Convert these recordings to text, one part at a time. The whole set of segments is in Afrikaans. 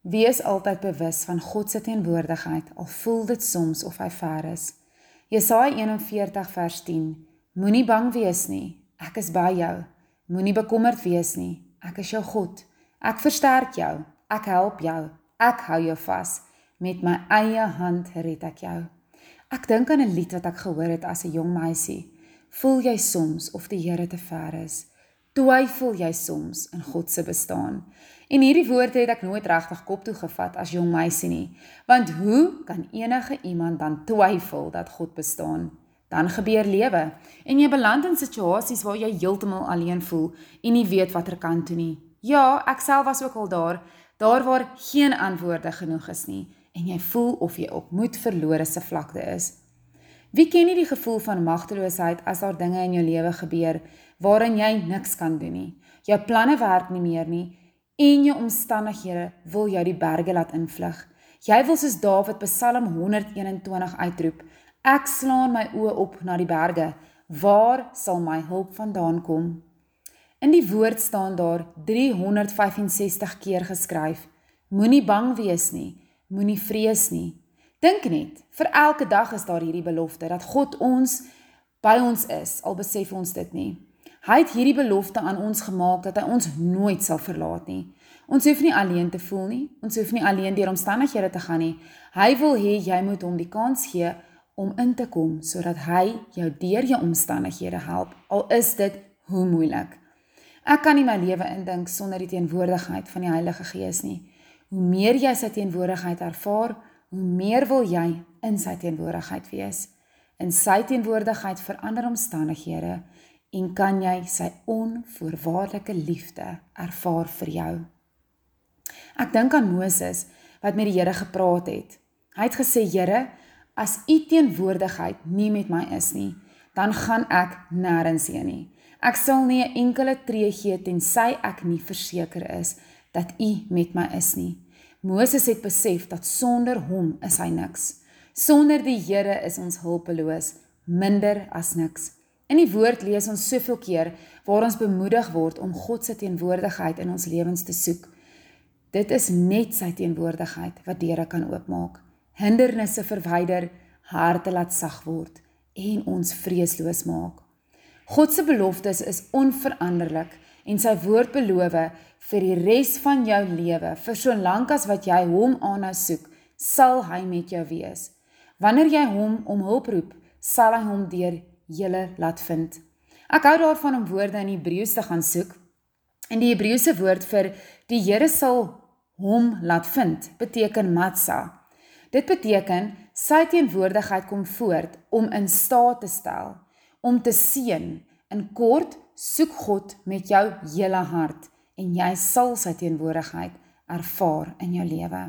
Wees altyd bewus van God se teenwoordigheid, al voel dit soms of hy ver is. Jesaja 41 vers 10. Moenie bang wees nie. Ek is by jou. Moenie bekommerd wees nie. Ek is jou God. Ek versterk jou. Ek help jou. Ek hou jou vas. Met my eie hand red ek jou. Ek dink aan 'n lied wat ek gehoor het as 'n jong meisie. Voel jy soms of die Here te ver is? Twyfel jy soms in God se bestaan? En hierdie woorde het ek nooit regtig kop toe gevat as jong meisie nie, want hoe kan enige iemand dan twyfel dat God bestaan? Dan gebeur lewe en jy beland in situasies waar jy heeltemal alleen voel en nie weet watter kant toe nie. Ja, ek self was ook al daar, daar waar geen antwoorde genoeg is nie en jy voel of jy op moed verlore se vlakte is. Wie ken nie die gevoel van magteloosheid as daar dinge in jou lewe gebeur waarin jy niks kan doen nie. Jou planne werk nie meer nie en jou omstandighede wil jou die berge laat invlug. Jy wil soos Dawid Psalm 121 uitroep: Ek slaan my oë op na die berge. Waar sal my hulp vandaan kom? In die woord staan daar 365 keer geskryf: Moenie bang wees nie, moenie vrees nie. Dink net, vir elke dag is daar hierdie belofte dat God ons by ons is, al besef ons dit nie. Hy het hierdie belofte aan ons gemaak dat hy ons nooit sal verlaat nie. Ons hoef nie alleen te voel nie. Ons hoef nie alleen deur omstandighede te gaan nie. Hy wil hê jy moet hom die kans gee om in te kom sodat hy jou deur jou omstandighede help. Al is dit hoe moeilik. Ek kan nie my lewe indink sonder die teenwoordigheid van die Heilige Gees nie. Hoe meer jy sy teenwoordigheid ervaar, hoe meer wil jy in sy teenwoordigheid wees. In sy teenwoordigheid verander omstandighede en kan jy sy onvoorwaardelike liefde ervaar vir jou. Ek dink aan Moses wat met die Here gepraat het. Hy het gesê: "Here, as U teenwoordigheid nie met my is nie, dan gaan ek nêrens heen nie. Ek sal nie 'n enkele tree gee tensy ek nie verseker is dat U met my is nie." Moses het besef dat sonder hom is hy niks. Sonder die Here is ons hulpeloos, minder as niks. In die woord lees ons soveel keer waar ons bemoedig word om God se teenwoordigheid in ons lewens te soek. Dit is net sy teenwoordigheid wat deure kan oopmaak, hindernisse verwyder, harte laat sag word en ons vreesloos maak. God se beloftes is onveranderlik en sy woord beloof vir die res van jou lewe, vir so lank as wat jy hom aanhou soek, sal hy met jou wees. Wanneer jy hom om hulp roep, sal hy hom deur julle laat vind. Ek hou daarvan om woorde in Hebreëus te gaan soek. En die Hebreëse woord vir die Here sal hom laat vind beteken matsa. Dit beteken sy teenwoordigheid kom voort om in staat te stel om te seën. In kort, soek God met jou hele hart en jy sal sy teenwoordigheid ervaar in jou lewe.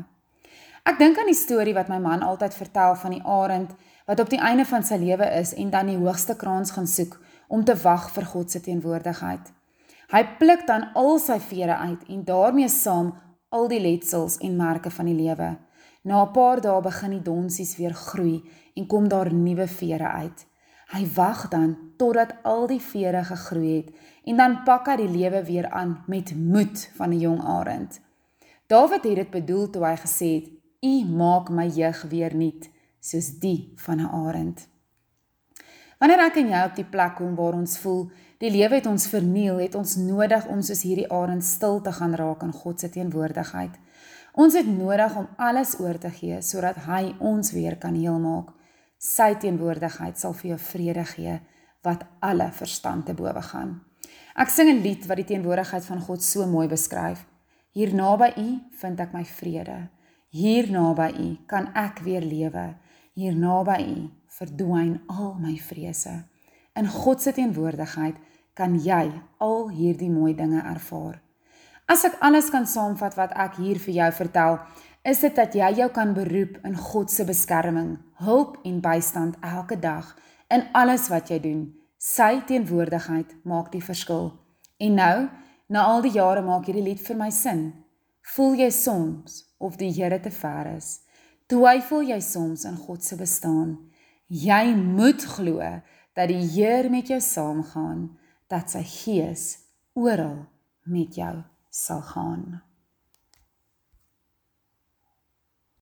Ek dink aan die storie wat my man altyd vertel van die arend wat op die einde van sy lewe is en dan die hoogste kraans gaan soek om te wag vir God se teenwoordigheid. Hy pluk dan al sy vere uit en daarmee saam al die letsels en merke van die lewe. Na 'n paar dae begin die donsies weer groei en kom daar nuwe vere uit. Hy wag dan totdat al die vere gegroei het en dan pak hy die lewe weer aan met moed van 'n jong arend. Dawid het dit bedoel toe hy gesê het: "U maak my jeug weer nuut." soos die van 'n arend. Wanneer ek en jy op die plek kom waar ons voel die lewe het ons verniel, het ons nodig om soos hierdie arend stil te gaan raak in God se teenwoordigheid. Ons het nodig om alles oor te gee sodat hy ons weer kan heelmaak. Sy teenwoordigheid sal vir jou vrede gee wat alle verstand te bowe gaan. Ek sing 'n lied wat die teenwoordigheid van God so mooi beskryf. Hier naby U vind ek my vrede. Hier naby U kan ek weer lewe hier naby U verdwyn al my vrese. In God se teenwoordigheid kan jy al hierdie mooi dinge ervaar. As ek alles kan saamvat wat ek hier vir jou vertel, is dit dat jy jou kan beroep in God se beskerming, hulp en bystand elke dag in alles wat jy doen. Sy teenwoordigheid maak die verskil. En nou, na al die jare maak hierdie lied vir my sin. Voel jy soms of die Here te ver is? Twyfel jy soms in God se bestaan? Jy moet glo dat die Heer met jou saamgaan, dat sy Gees oral met jou sal gaan.